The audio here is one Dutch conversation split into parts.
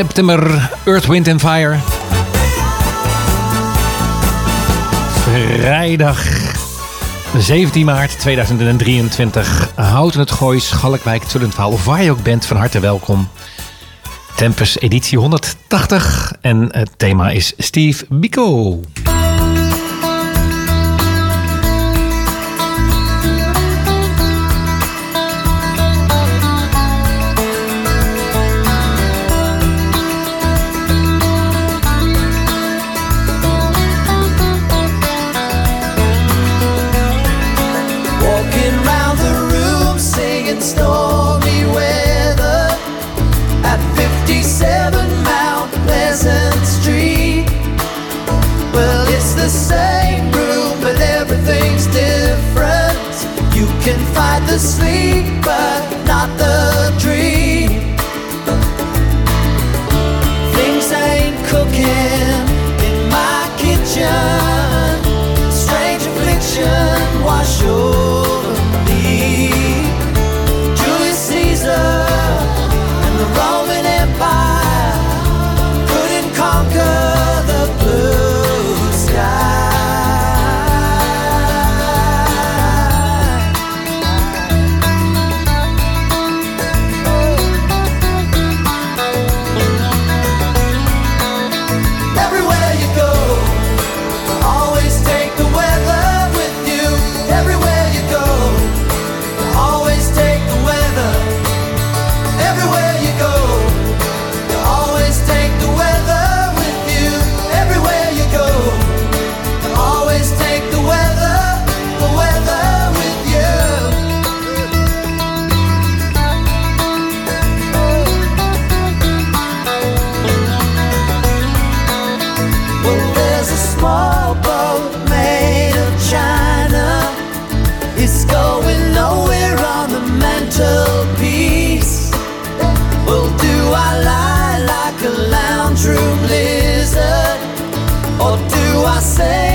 September, Earth, Wind and Fire. Vrijdag 17 maart 2023. Houten het Gooi, Schalkwijk, Tullentwaal of waar je ook bent, van harte welkom. Tempus editie 180 en het thema is Steve Biko. sleep, but But there's a small boat made of china. It's going nowhere on the mantelpiece. Well, do I lie like a lounge room lizard? Or do I say?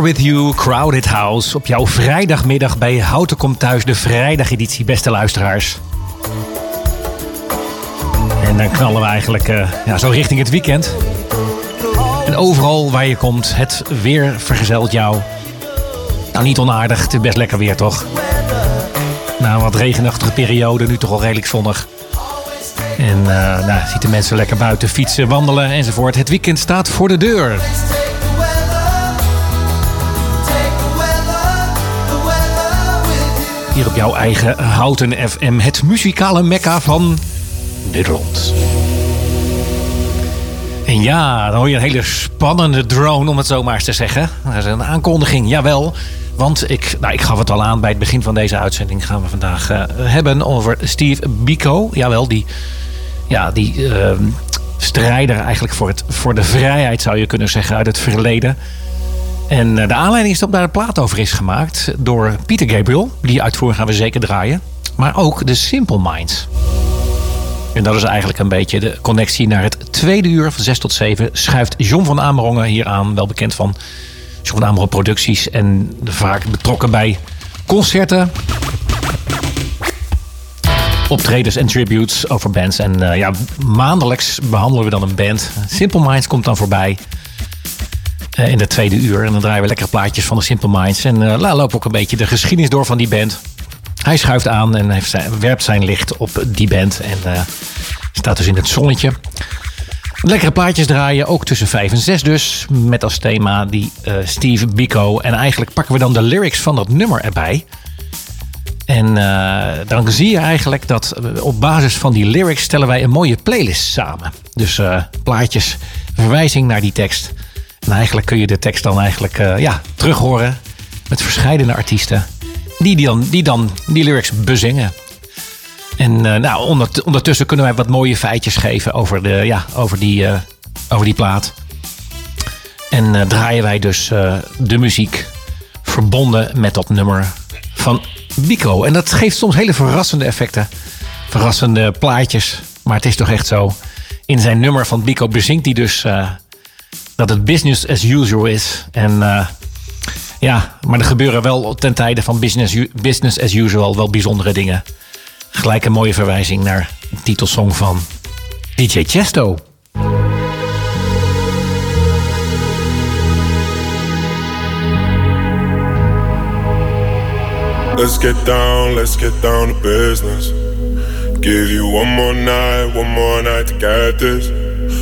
With You, Crowded House. Op jouw vrijdagmiddag bij Houten Komt Thuis, de vrijdageditie, beste luisteraars. En dan knallen we eigenlijk uh, ja, zo richting het weekend. En overal waar je komt, het weer vergezelt jou. Nou, niet onaardig, het is best lekker weer toch? Na een wat regenachtige periode, nu toch al redelijk zonnig. En uh, nou, ziet de mensen lekker buiten fietsen, wandelen enzovoort. Het weekend staat voor de deur. Hier op jouw eigen Houten FM, het muzikale mekka van Nederland. En ja, dan hoor je een hele spannende drone, om het zo maar eens te zeggen. Dat is een aankondiging, jawel. Want ik, nou, ik gaf het al aan bij het begin van deze uitzending. Gaan we vandaag uh, hebben over Steve Biko. Jawel, die, ja, die uh, strijder eigenlijk voor, het, voor de vrijheid zou je kunnen zeggen uit het verleden. En eh, de aanleiding is dat daar een plaat over is gemaakt door Peter Gabriel. Die uitvoering gaan we zeker draaien. Maar ook de Simple Minds. En dat is eigenlijk een beetje de connectie naar het tweede uur van 6 tot 7. Schuift John van Amerongen hier aan, wel bekend van John Amro Producties. En vaak betrokken bij concerten, optredens en tributes over bands. En uh, ja, maandelijks behandelen we dan een band. Simple Minds komt dan voorbij. Uh, in de tweede uur. En dan draaien we lekkere plaatjes van de Simple Minds. En uh, lopen we ook een beetje de geschiedenis door van die band. Hij schuift aan en heeft zijn, werpt zijn licht op die band. En staat dus in het zonnetje. Lekkere plaatjes draaien, ook tussen 5 en 6 dus. Met als thema die Steve Biko. En eigenlijk pakken we dan de lyrics van dat nummer erbij. En dan zie je eigenlijk dat op basis van die lyrics stellen wij een mooie playlist samen. Dus plaatjes, verwijzing naar die tekst. En eigenlijk kun je de tekst dan eigenlijk uh, ja, terug horen met verschillende artiesten. Die, die, dan, die lyrics bezingen. En nou, ondertussen kunnen wij wat mooie feitjes geven over, de, ja, over, die, over die plaat. En draaien wij dus de muziek verbonden met dat nummer van Bico. En dat geeft soms hele verrassende effecten. Verrassende plaatjes. Maar het is toch echt zo. In zijn nummer van Bico bezinkt hij dus dat het business as usual is. En uh, ja, maar er gebeuren wel ten tijde van business, business as usual wel bijzondere dingen. Gelijk een mooie verwijzing naar de titelsong van DJ Chesto. Let's get down, let's get down to business. Give you one more night, one more night to get this.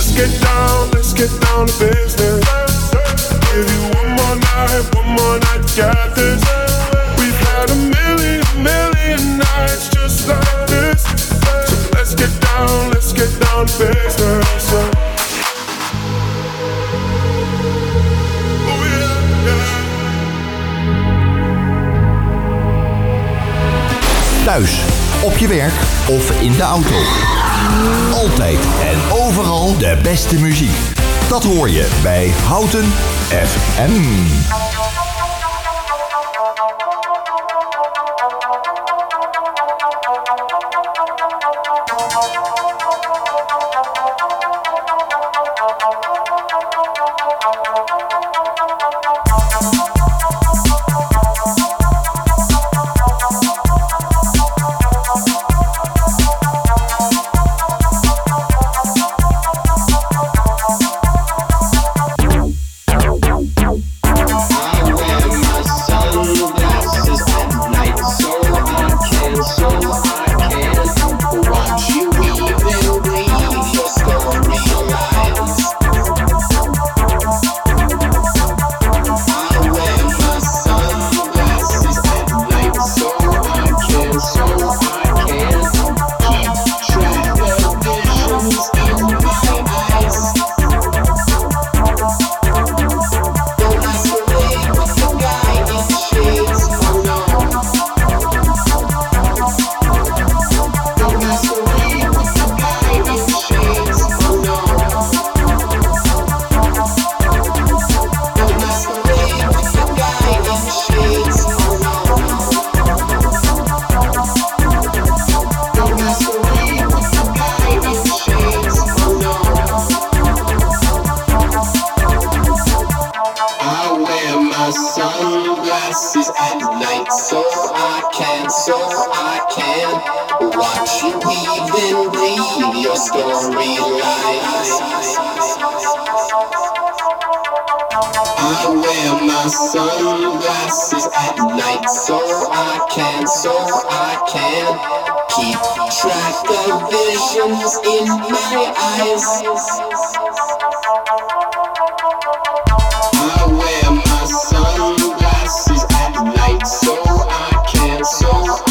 Let's get down, let's get down business. Give you one more night, one more night get this. We've had a million, million nights just like this. Let's get down, let's get down to business. Oh, Thuis, op je werk of in de auto. Altijd en overal de beste muziek. Dat hoor je bij Houten FM. Your storylines. I wear my sunglasses at night so I can, so I can keep track of visions in my eyes. I wear my sunglasses at night so I can, so I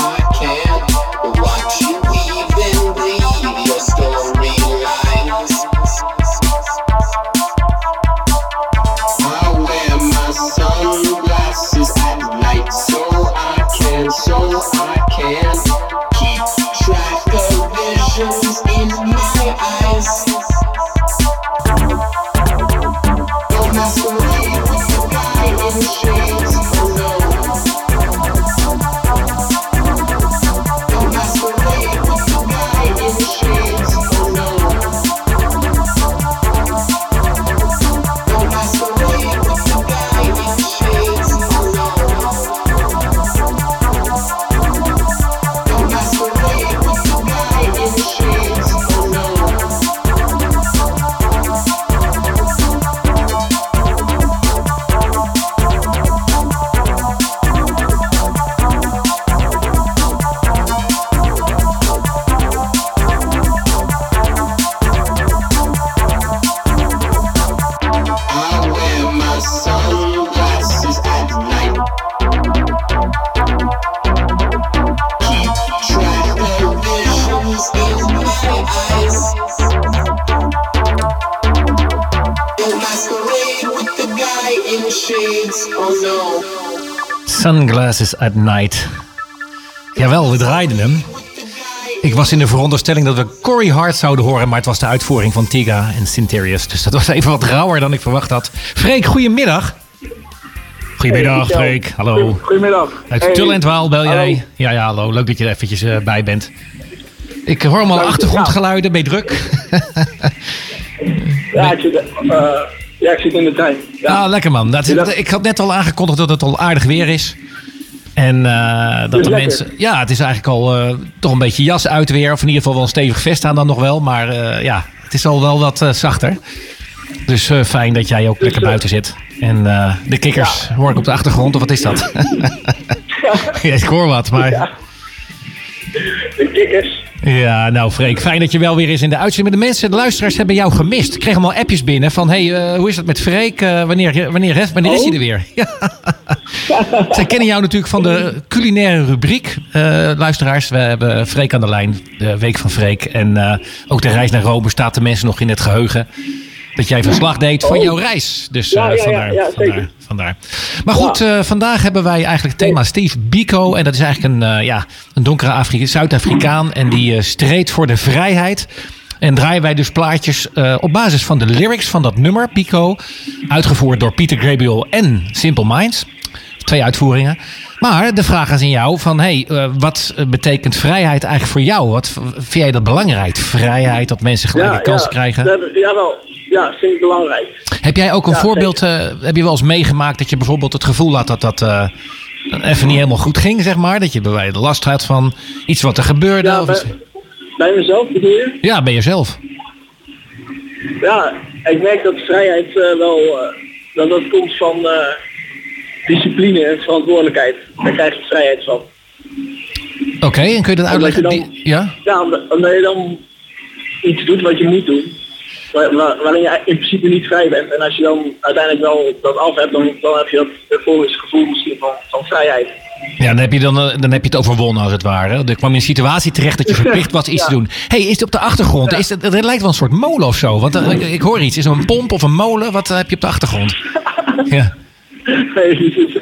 Oh no. Sunglasses at Night. Jawel, we draaiden hem. Ik was in de veronderstelling dat we Corey Hart zouden horen, maar het was de uitvoering van Tiga en Syntherius. Dus dat was even wat rauwer dan ik verwacht had. Freek, goedemiddag. Goedemiddag, Hey. Freek. Hallo. Goedemiddag. Uit Hey. Tull en Waal bel jij. Hallo. Ja, ja, hallo. Leuk dat je er eventjes eh, bij bent. Ik hoor allemaal achtergrondgeluiden. Ben je druk? Ja, ik zit, eh, ja, ik zit in de trein. Ja. Ah, lekker man. Dat is- ik had net al aangekondigd dat het al aardig weer is. En eh, dat Dus de lekker. mensen. Ja, het is eigenlijk al eh, toch een beetje jas uit weer. Of in ieder geval wel een stevig vest aan dan nog wel. Maar eh, ja, het is al wel wat zachter. Dus fijn dat jij ook lekker eh, buiten zit. En de kikkers hoor ik op de achtergrond. Of wat is dat? ja, ik hoor wat, maar. De kikkers. Ja, nou Freek, fijn dat je wel weer eens in de uitzending. De mensen, de luisteraars hebben jou gemist. Ik kreeg allemaal appjes binnen van... hey, eh, hoe is het met Freek? Eh, wanneer wanneer, wanneer is hij Oh. er weer? Ja. Zij kennen jou natuurlijk van de culinaire rubriek. Eh, luisteraars, we hebben Freek aan de lijn. De Week van Freek. En ook de reis naar Rome staat de mensen nog in het geheugen. Dat jij verslag deed van Oh. jouw reis. Dus Ja, eh, ja, vandaar, ja, vandaar. Maar goed, eh, vandaag hebben wij eigenlijk het thema Steve Biko. En dat is eigenlijk een, eh, ja, een donkere Afri- Zuid-Afrikaan. En die streed voor de vrijheid. En draaien wij dus plaatjes op basis van de lyrics van dat nummer, Pico. Uitgevoerd door Peter Gabriel en Simple Minds. Twee uitvoeringen. Maar de vraag is aan jou van, hey, eh, wat betekent vrijheid eigenlijk voor jou? Wat vind jij dat belangrijk? Vrijheid, dat mensen gelijke Ja, kansen ja. krijgen? Dat- Jawel. Ja, vind ik belangrijk. Heb jij ook een Ja, voorbeeld, eh, heb je wel eens meegemaakt dat je bijvoorbeeld het gevoel had dat dat eh, even niet helemaal goed ging, zeg maar? Dat je bij wijze last had van iets wat er gebeurde? Ja, of bij, iets- bij mezelf bedoel je? ja bij jezelf. Ja, ik merk dat vrijheid wel... dat dat komt van discipline en verantwoordelijkheid. Daar krijg je vrijheid van. Oké, en kun je dat je uitleggen? dan- ja? Ja, omdat, je dan iets doet wat je moet doen. Waar- waar- waarin je in principe niet vrij bent. En als je dan uiteindelijk wel dat af hebt, dan, dan heb je dat vervolgens gevoel misschien van, van vrijheid. Ja, dan heb, je dan, eh, dan heb je het overwonnen als het ware. Er kwam je in een situatie terecht dat je verplicht was iets te doen. hey, is het op de achtergrond? Is het, het lijkt wel een soort molen of zo. Want eh, ik, ik hoor iets. Is er een pomp of een molen? Wat heb je op de achtergrond? Ja. Nee, het is,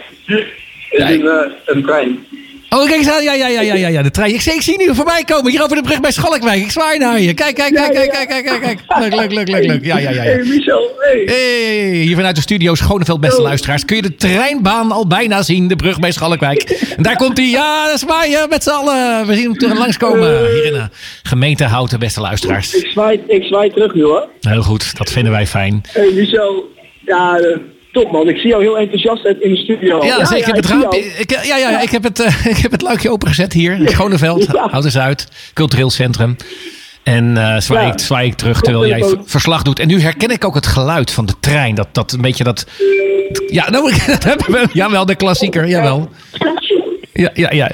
het is een, eh, een trein. Oh, kijk eens aan. Ja, ja, ja, ja, ja, ja. De trein. Ik zie, ik zie nu voorbij komen. Hier over de brug bij Schalkwijk. Ik zwaai naar je. Kijk, kijk, kijk, kijk, ja. kijk, kijk, kijk. Leuk, leuk, leuk, leuk, leuk. Ja, ja, ja. Hey. Michel, hey. Hey, hier vanuit de studio Schoneveld, beste luisteraars. Kun je de treinbaan al bijna zien, de brug bij Schalkwijk. En daar komt hij. Ja, zwaaien met z'n allen. We zien hem terug langskomen hier in de gemeente Houten, beste luisteraars. Ik zwaai, ik zwaai terug nu hoor. Heel goed, dat vinden wij fijn. Hey Michel, ja, eh, top man. Ik zie jou heel enthousiast uit in de studio. Ja, zeker. ik heb het raampje. jou. Ik, ja, ja, ik, heb het, eh, ik heb het luikje opengezet hier. In Schoneveld, Ja. Oude Zuid, cultureel centrum. En eh zwaai, Ja. ik, zwaai ik terug terwijl jij verslag doet. En nu herken ik ook het geluid van de trein. Dat, dat een beetje dat... Ja, nou, dat hebben we. Jawel, de klassieker. Jawel. Ja, ja, ja.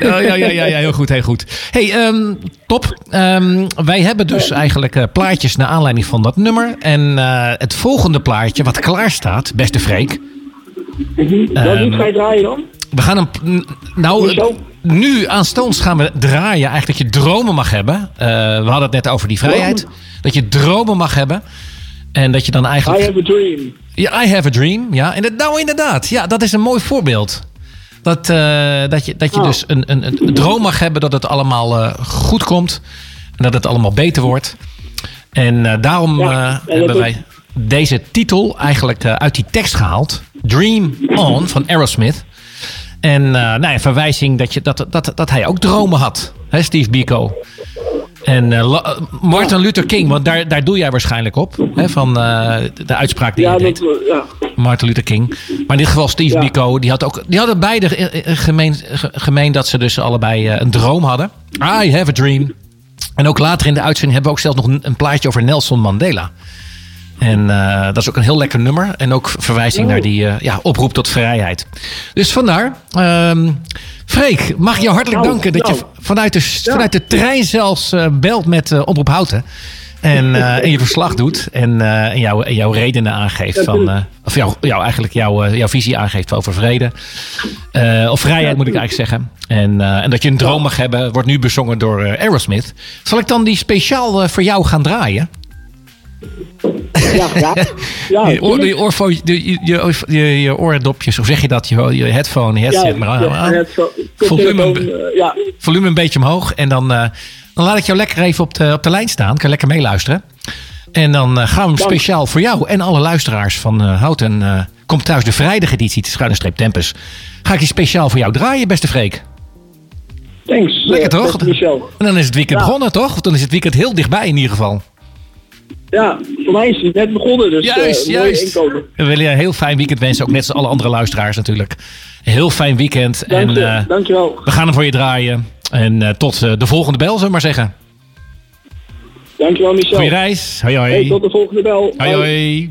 Ja, ja, ja, ja, ja, heel goed, heel goed. hey, ehm, top. Ehm, wij hebben dus eigenlijk eh, plaatjes naar aanleiding van dat nummer. En eh, het volgende plaatje wat klaar staat, beste Freek. Welk Ehm, lied ga je draaien dan? We gaan een. n- Nou, nu aanstonds gaan we draaien. Eigenlijk dat je dromen mag hebben. Eh, we hadden het net over die vrijheid. Dat je dromen mag hebben. En dat je dan I eigenlijk. have a dream. Ja, I have a dream. Ja, en nou inderdaad. Ja, dat is een mooi voorbeeld. Dat, eh, dat je, dat je Oh. dus een, een, een droom mag hebben dat het allemaal eh, goed komt. En dat het allemaal beter wordt. En eh, daarom Ja, en dat hebben wij deze titel eigenlijk uit die tekst gehaald. Dream On van Aerosmith. En nou, ja, verwijzing dat, je, dat, dat, dat hij ook dromen had. Hè, Steve Biko. En eh, eh, Martin Luther King, want daar, daar doe jij waarschijnlijk op. Hè, van eh, de uitspraak die Ja, je dat, deed. ja. Martin Luther King. Maar in dit geval Steve Ja. Biko. Die, had ook, die hadden beide gemeen, ge- gemeen dat ze dus allebei een droom hadden. I have a dream. En ook later in de uitzending hebben we ook zelfs nog een, een plaatje over Nelson Mandela. En eh, dat is ook een heel lekker nummer. En ook verwijzing naar die eh, ja, oproep tot vrijheid. Dus vandaar. ehm Freek, mag jou hartelijk Nou, danken dat je nou. vanuit de, vanuit de trein zelfs eh, belt met Oproep Houten. En, en je verslag doet. En, en, jouw, en jouw redenen aangeeft. Van, of jou, jou, eigenlijk jouw, jouw visie aangeeft over vrede. Of vrijheid moet ik eigenlijk zeggen. En, en dat je een droom mag hebben. Wordt nu bezongen door Aerosmith. Zal ik dan die speciaal voor jou gaan draaien? Ja, ja. ja, je, oor, je, oorfo, je, je, je, je, je oordopjes, of zeg je dat? Je, je headphone, headset ja, maar aan. Volume- eh, ja, volume een beetje omhoog. En dan, eh, dan laat ik jou lekker even op de, op de lijn staan. Kan je lekker meeluisteren. En dan eh, gaan we hem Dank. speciaal voor jou en alle luisteraars van eh, Houten. eh komt thuis de vrijdageditie, de schuine streep Tempus. Ga ik die speciaal voor jou draaien, beste Freek. thanks. Lekker toch? En dan is het weekend Ja. begonnen, toch? Want dan is het weekend heel dichtbij in ieder geval. Ja, voor mij is het net begonnen, dus Juist, eh, mooi juist. inkomen. We willen je een heel fijn weekend wensen. Ook net als alle andere luisteraars natuurlijk. Heel fijn weekend. Dank en je, eh, dankjewel. we gaan hem voor je draaien. En eh, tot eh, de volgende bel, zullen we maar zeggen. Dankjewel Michel. Goeie reis. Hoi hoi. Hey, tot de volgende bel. Hoi hoi.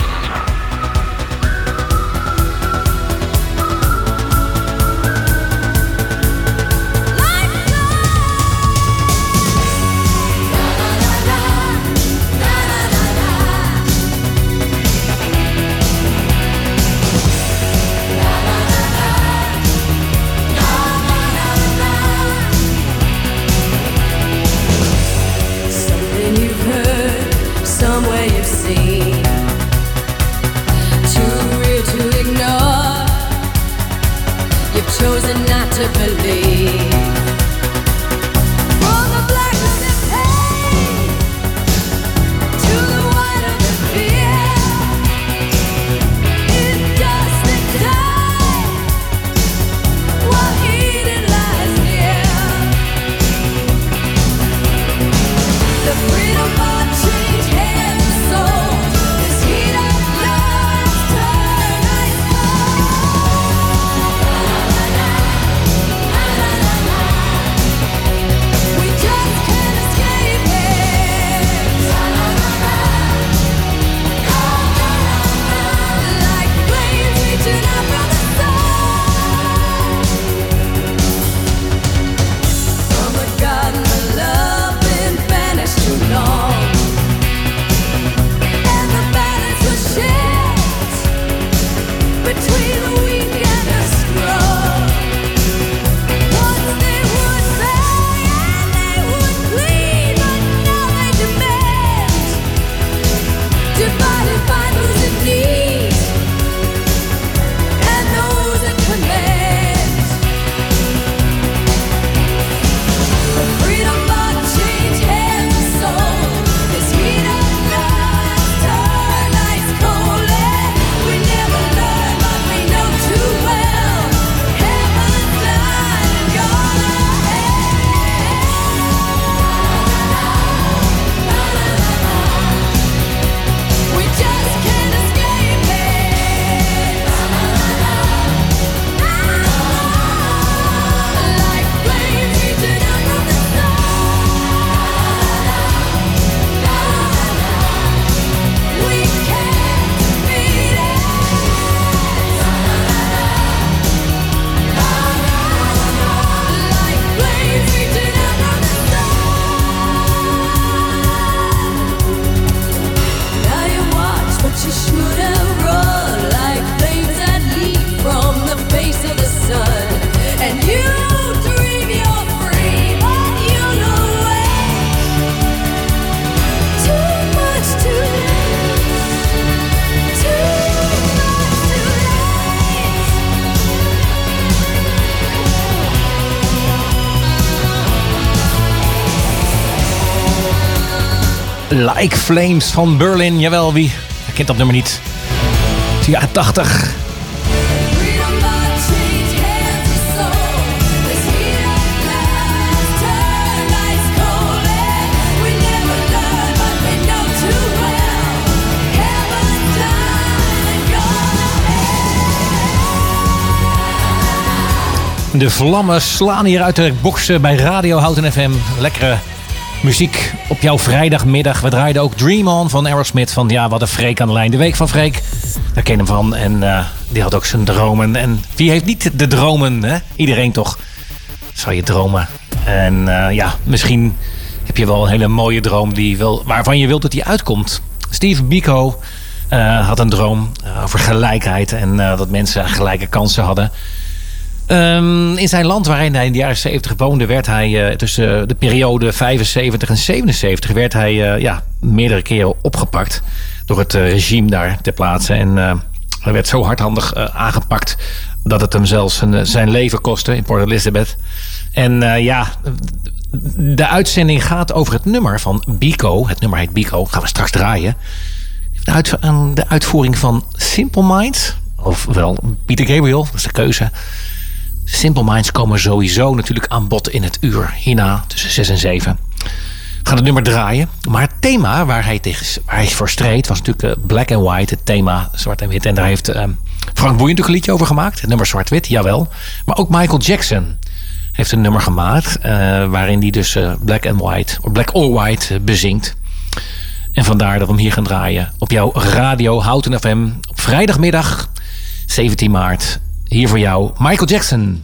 see. Like Flames van Berlin. Jawel, wie kent dat nummer niet? Het is jaren 80. Freedom of change hands and soul. This heat of love turn ice cold. We never learn, but we know too well. Heaven's done and gone De vlammen slaan hier uit de boksen bij Radio Houten FM. Lekkere muziek op jouw vrijdagmiddag. We draaiden ook Dream On van Aerosmith. Van ja, wat een Freek aan de lijn. De week van Freek. Daar ken hem van. En eh, die had ook zijn dromen. En wie heeft niet de dromen? Hè? Iedereen toch? Zou je dromen. En eh, ja, misschien heb je wel een hele mooie droom die wel, waarvan je wilt dat die uitkomt. Steve Biko eh, had een droom over gelijkheid. En dat mensen gelijke kansen hadden. Ehm, in zijn land waarin hij in de jaren 70 woonde, werd hij eh, tussen de periode 75 en 77 werd hij eh, ja, meerdere keren opgepakt door het eh, regime daar ter plaatse. En hij werd zo hardhandig aangepakt dat het hem zelfs zijn, leven kostte in Port Elizabeth. En ja, de uitzending gaat over het nummer van Biko. Het nummer heet Biko, gaan we straks draaien. De, uit, aan de uitvoering van Simple Minds. Ofwel Peter Gabriel, dat is de keuze. Simple Minds komen sowieso natuurlijk aan bod in het uur hierna tussen 6 en 7. We gaan het nummer draaien. Maar het thema waar hij, tegen, waar hij voor streed was natuurlijk eh, black and white. Het thema zwart en wit. En daar heeft ehm, Frank Boeien natuurlijk een liedje over gemaakt. Het nummer zwart-wit, jawel. Maar ook Michael Jackson heeft een nummer gemaakt. Eh, waarin hij dus eh, black and white, of black or white, bezingt. En vandaar dat we hem hier gaan draaien. Op jouw radio Houten FM. Op vrijdagmiddag 17 maart hier voor jou Michael Jackson.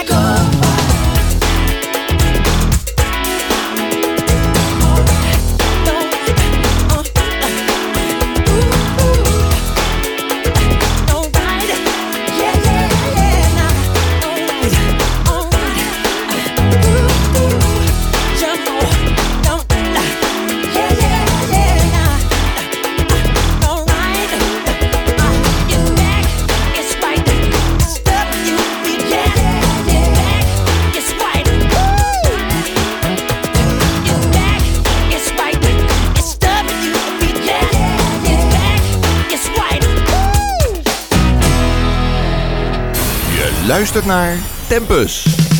naar Tempus.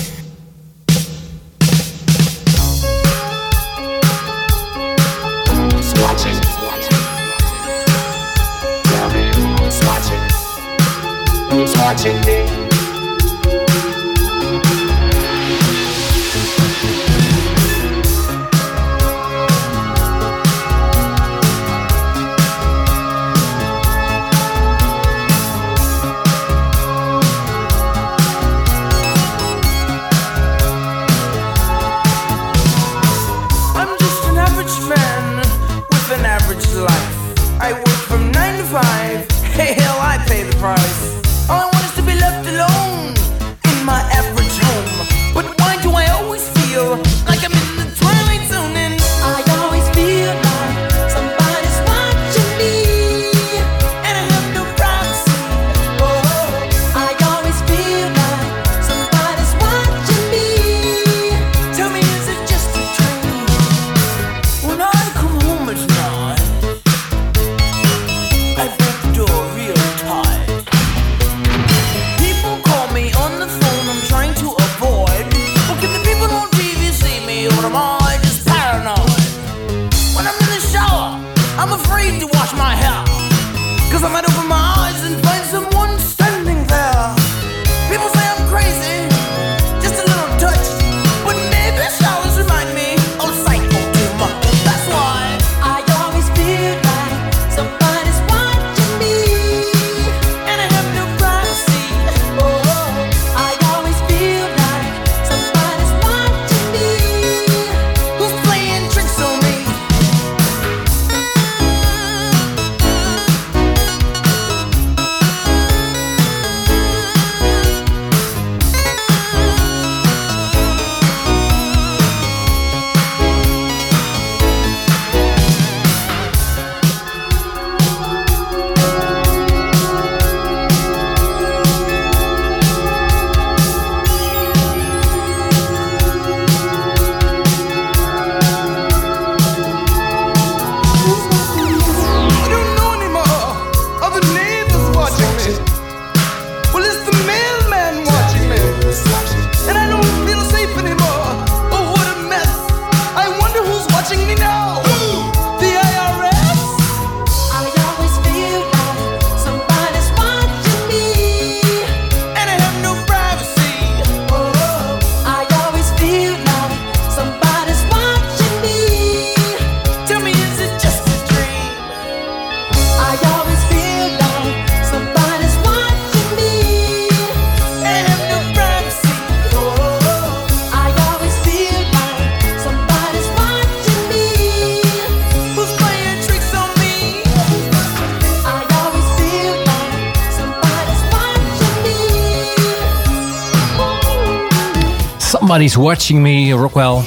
Somebody's Watching Me, Rockwell.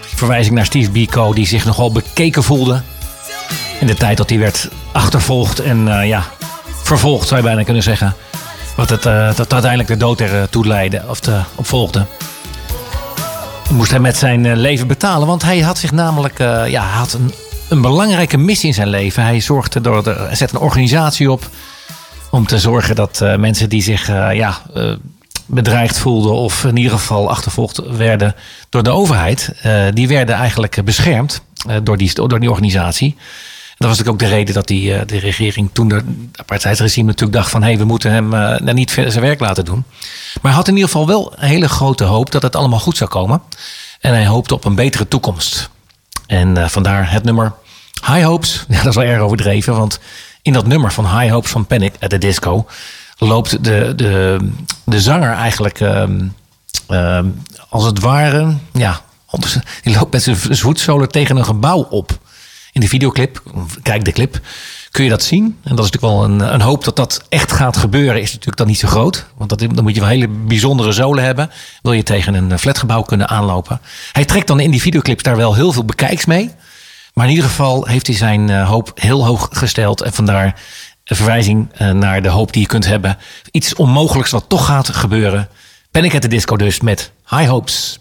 Verwijzing naar Steve Biko, die zich nogal bekeken voelde. In de tijd dat hij werd achtervolgd en eh, ja, vervolgd zou je bijna kunnen zeggen. Wat het, eh, dat uiteindelijk de dood er toe leidde, of te, op volgde. Moest hij met zijn eh, leven betalen, want hij had zich namelijk, ja, had een, een belangrijke missie in zijn leven. Hij zorgde door de, zette een organisatie op om te zorgen dat mensen die zich ja, bedreigd voelden of in ieder geval achtervolgd werden door de overheid, eh, die werden eigenlijk beschermd eh, door, die, door die organisatie. Dat was natuurlijk ook de reden dat die, eh, de regering toen de apartheidsregime natuurlijk dacht van hé, hey, we moeten hem nou niet zijn werk laten doen. Maar hij had in ieder geval wel een hele grote hoop dat het allemaal goed zou komen. En hij hoopte op een betere toekomst. En vandaar het nummer High Hopes. Ja, dat is wel erg overdreven, want in dat nummer van High Hopes van Panic at the Disco loopt de, de, de zanger eigenlijk ehm, ehm, als het ware, ja, die loopt met zijn voetzolen tegen een gebouw op. In de videoclip, kijk de clip, kun je dat zien. En dat is natuurlijk wel een, een hoop dat dat echt gaat gebeuren, is natuurlijk dan niet zo groot. Want dat, dan moet je wel hele bijzondere zolen hebben. Wil je tegen een flatgebouw kunnen aanlopen. Hij trekt dan in die videoclips daar wel heel veel bekijks mee. Maar in ieder geval heeft hij zijn eh, hoop heel hoog gesteld. En vandaar een verwijzing eh, naar de hoop die je kunt hebben. Iets onmogelijks wat toch gaat gebeuren. Panic at the Disco dus met High Hopes.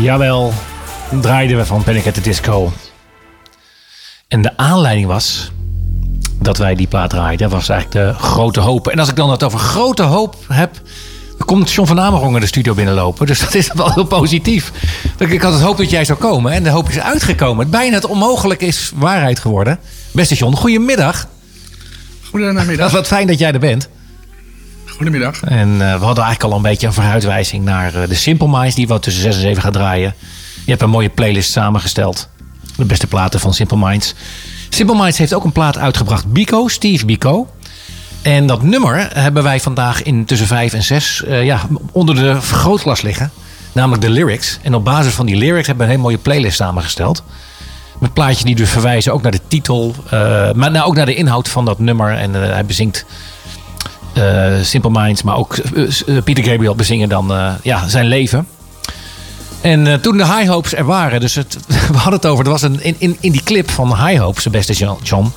Jawel, draaiden we van Panic at the Disco. En de aanleiding was dat wij die plaat draaiden, was eigenlijk de grote hoop. En als ik dan het over grote hoop heb, dan komt John van Amerongen de studio binnenlopen. Dus dat is wel heel positief. Ik had het hoop dat jij zou komen en de hoop is uitgekomen. Bijna het onmogelijk is waarheid geworden. Beste John, goedemiddag. Goedemiddag. Wat fijn dat jij er bent. Goedemiddag. En eh, we hadden eigenlijk al een beetje een vooruitwijzing naar eh, de Simple Minds, die we tussen 6 en 7 gaan draaien. Je hebt een mooie playlist samengesteld. De beste platen van Simple Minds. Simple Minds heeft ook een plaat uitgebracht, Biko, Steve Biko. En dat nummer hebben wij vandaag in tussen 5 en 6 eh, ja, onder de vergrootglas liggen. Namelijk de lyrics. En op basis van die lyrics hebben we een hele mooie playlist samengesteld. Met plaatjes die dus verwijzen ook naar de titel. maar nou, ook naar de inhoud van dat nummer. En hij bezingt eh, Simple Minds, maar ook eh, eh, Peter Gabriel bezingen dan eh, ja, zijn leven. En eh, toen de High Hopes er waren, dus het, we hadden het over, er was een, in, in, in die clip van High Hopes, de beste John,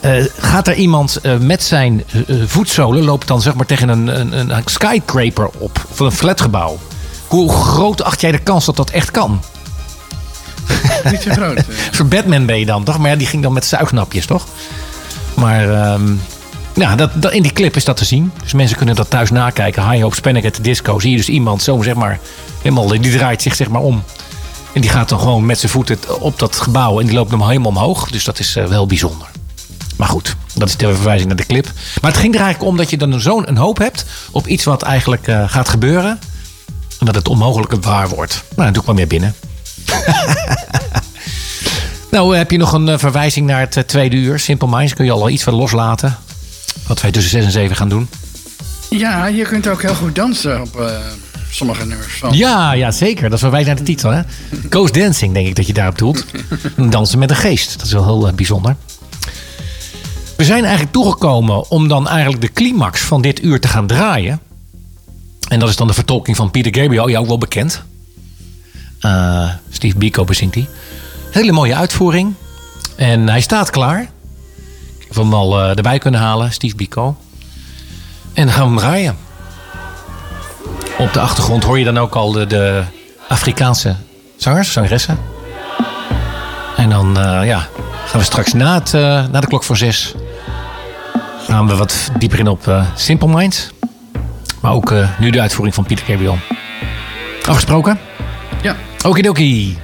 eh, gaat er iemand eh, met zijn eh, voetzolen, loopt dan zeg maar tegen een, een, een skyscraper op, van een flatgebouw. Hoe groot acht jij de kans dat dat echt kan? Niet zo groot. eh. Voor Batman ben je dan, toch? Maar ja, die ging dan met zuignapjes, toch? Maar ehm, ja, dat, in die clip is dat te zien. Dus mensen kunnen dat thuis nakijken. High Hopes Panic at the Disco. Zie je dus iemand zo, zeg maar, helemaal, die draait zich zeg maar om. En die gaat dan gewoon met zijn voeten op dat gebouw. En die loopt hem helemaal omhoog. Dus dat is eh, wel bijzonder. Maar goed, dat is de verwijzing naar de clip. Maar het ging er eigenlijk om dat je dan zo'n een hoop hebt op iets wat eigenlijk eh, gaat gebeuren. En dat het onmogelijke waar wordt. Nou, dan doe ik maar meer binnen. Nou, heb je nog een eh, verwijzing naar het eh, tweede uur? Simple Minds, kun je al iets van loslaten? Wat wij tussen 6 en 7 gaan doen. Ja, je kunt ook heel goed dansen op eh, sommige nummers. van. Ja, ja, zeker. Dat is verwijst naar de titel. Hè? Ghost Dancing, denk ik dat je daarop doelt. Dansen met een geest. Dat is wel heel eh, bijzonder. We zijn eigenlijk toegekomen om dan eigenlijk de climax van dit uur te gaan draaien. En dat is dan de vertolking van Peter Gabriel. Jou ook wel bekend. Eh, Steve Biko bezingt die. Hele mooie uitvoering. En hij staat klaar. Heb hem al eh, erbij kunnen halen, Steve Biko. En dan gaan we hem draaien. Op de achtergrond hoor je dan ook al de, de Afrikaanse zangers, zangeressen. En dan eh, ja, gaan we straks na, het, eh, na de klok voor zes... gaan we wat dieper in op eh, Simple Minds. Maar ook nu de uitvoering van Pieter Gabriel. Afgesproken? Ja. Okidoki.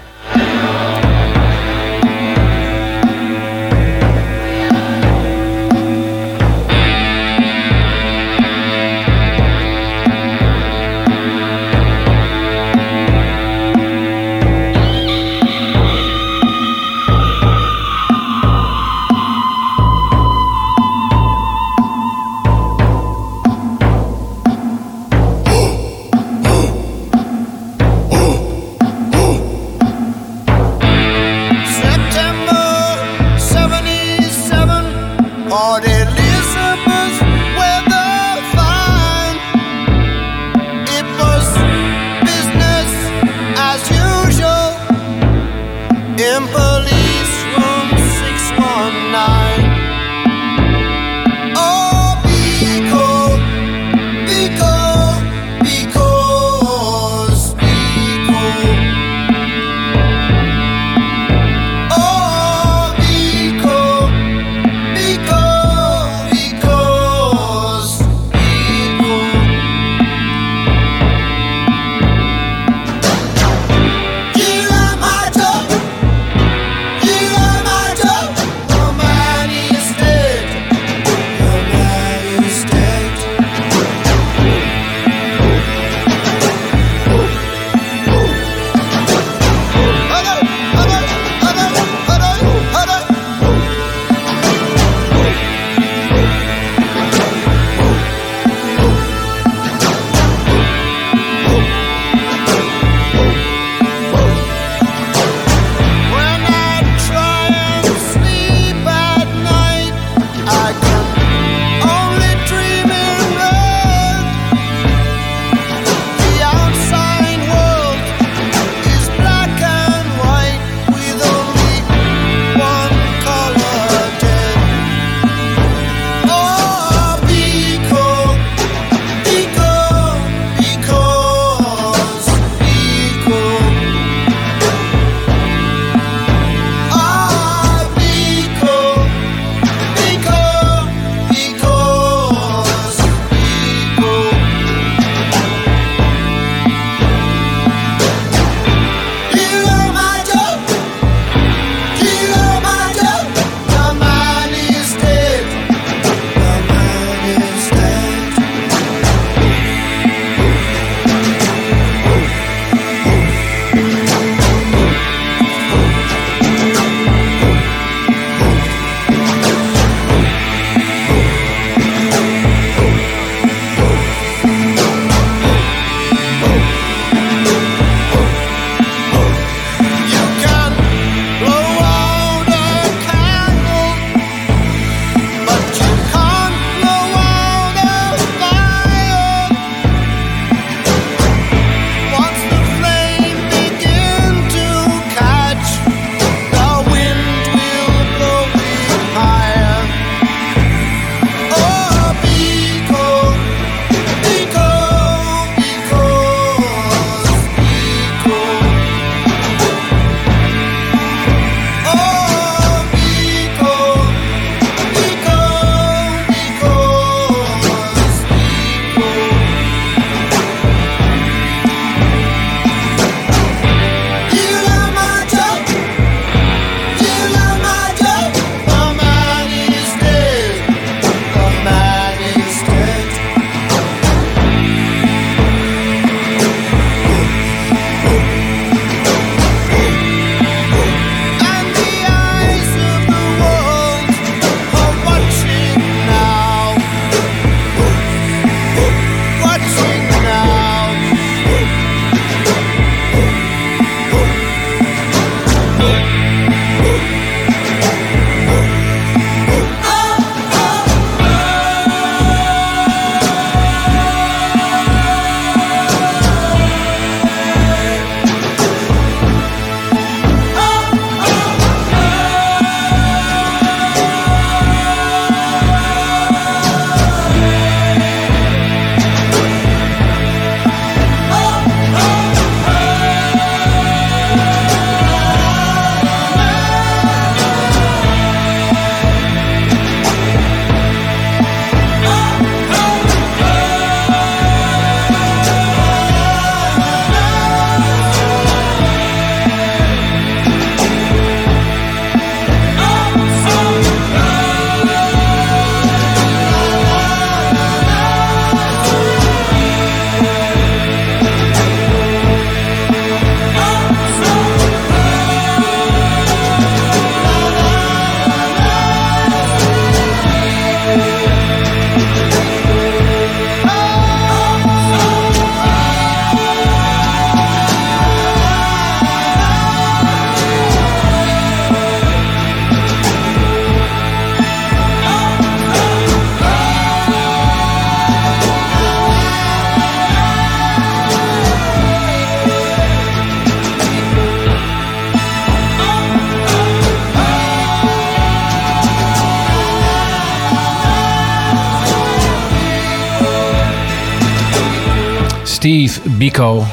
Biko.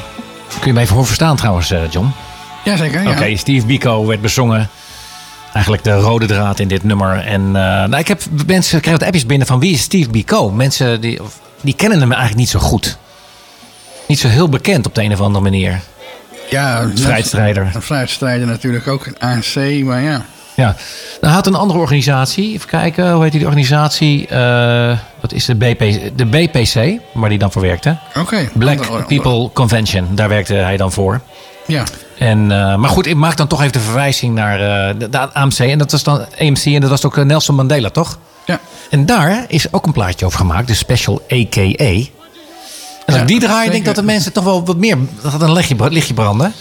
Kun je me even horen verstaan trouwens, eh, John? Jazeker, ja. Oké, Steve Biko werd bezongen. Eigenlijk de rode draad in dit nummer. En eh, nou, ik heb mensen krijgen wat appjes binnen van wie is Steve Biko? Mensen die, die kennen hem eigenlijk niet zo goed. Niet zo heel bekend op de een of andere manier. Ja, Een vrijheidsstrijder. Een vrijheidsstrijder natuurlijk ook. Een ANC, maar ja. Ja. Nou, hij had een andere organisatie. Even kijken, hoe heet die organisatie? Eh, wat is de, BP, de BPC, waar hij dan voor werkte. Oké. Black Andere- People Convention, daar werkte hij dan voor. Ja. En, eh, maar goed, ik maak dan toch even de verwijzing naar eh, de, de AMC. En dat was dan AMC en dat was ook Nelson Mandela, toch? Ja. En daar is ook een plaatje over gemaakt, de Special AKA. En als Ja, ik die draai, denk ik dat de mensen toch wel wat meer... Dat had een lichtje, lichtje branden.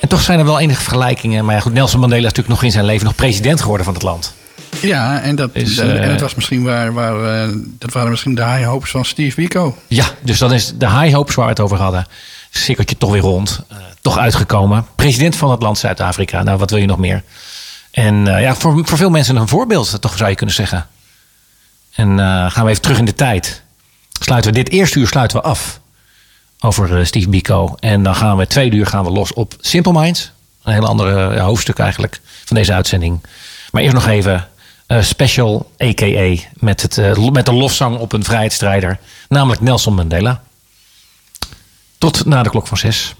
En toch zijn er wel enige vergelijkingen. Maar ja, goed, Nelson Mandela is natuurlijk nog in zijn leven nog president geworden van het land. Ja, en, dat, Is, en, eh, en was misschien waar, waar, dat waren misschien de high hopes van Steve Biko. Ja, dus dan is de high hopes waar we het over hadden. Cirkeltje toch weer rond. eh, toch uitgekomen. President van het land Zuid-Afrika. Nou, wat wil je nog meer? En eh, ja, voor, voor veel mensen een voorbeeld, toch zou je kunnen zeggen. En gaan we even terug in de tijd. Sluiten we dit eerste uur sluiten we af. Over eh, Steve Biko. En dan gaan we tweede uur gaan we los op Simple Minds. Een heel andere ja, hoofdstuk eigenlijk van deze uitzending. Maar eerst nog even eh, special a.k.a. Met, het, eh, met de lofzang op een vrijheidsstrijder. Namelijk Nelson Mandela. Tot na de klok van zes.